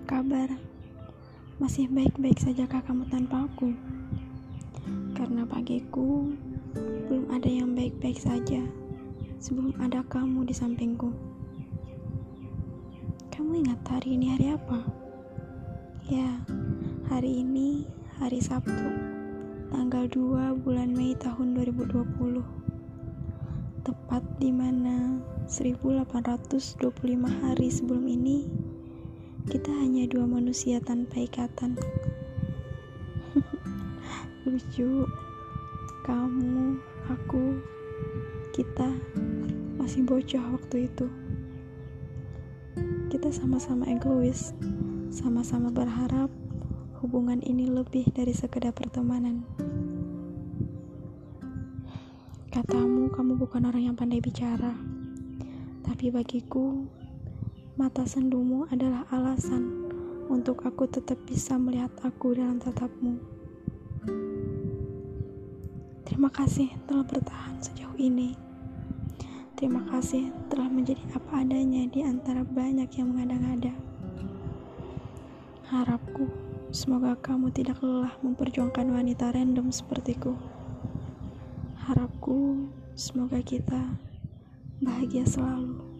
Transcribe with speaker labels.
Speaker 1: kabar? Masih baik-baik sajakah kamu tanpa aku? Karena pagiku belum ada yang baik-baik saja sebelum ada kamu di sampingku. Kamu ingat hari ini hari apa? Ya, hari ini hari Sabtu, tanggal 2 bulan Mei tahun 2020. Tepat di mana 1825 hari sebelum ini kita hanya dua manusia tanpa ikatan. Lucu, kamu, aku, kita masih bocah waktu itu. Kita sama-sama egois, sama-sama berharap hubungan ini lebih dari sekedar pertemanan. Katamu, kamu bukan orang yang pandai bicara, tapi bagiku Mata sendumu adalah alasan untuk aku tetap bisa melihat aku dalam tatapmu. Terima kasih telah bertahan sejauh ini. Terima kasih telah menjadi apa adanya di antara banyak yang mengada-ngada. Harapku, semoga kamu tidak lelah memperjuangkan wanita random sepertiku. Harapku, semoga kita bahagia selalu.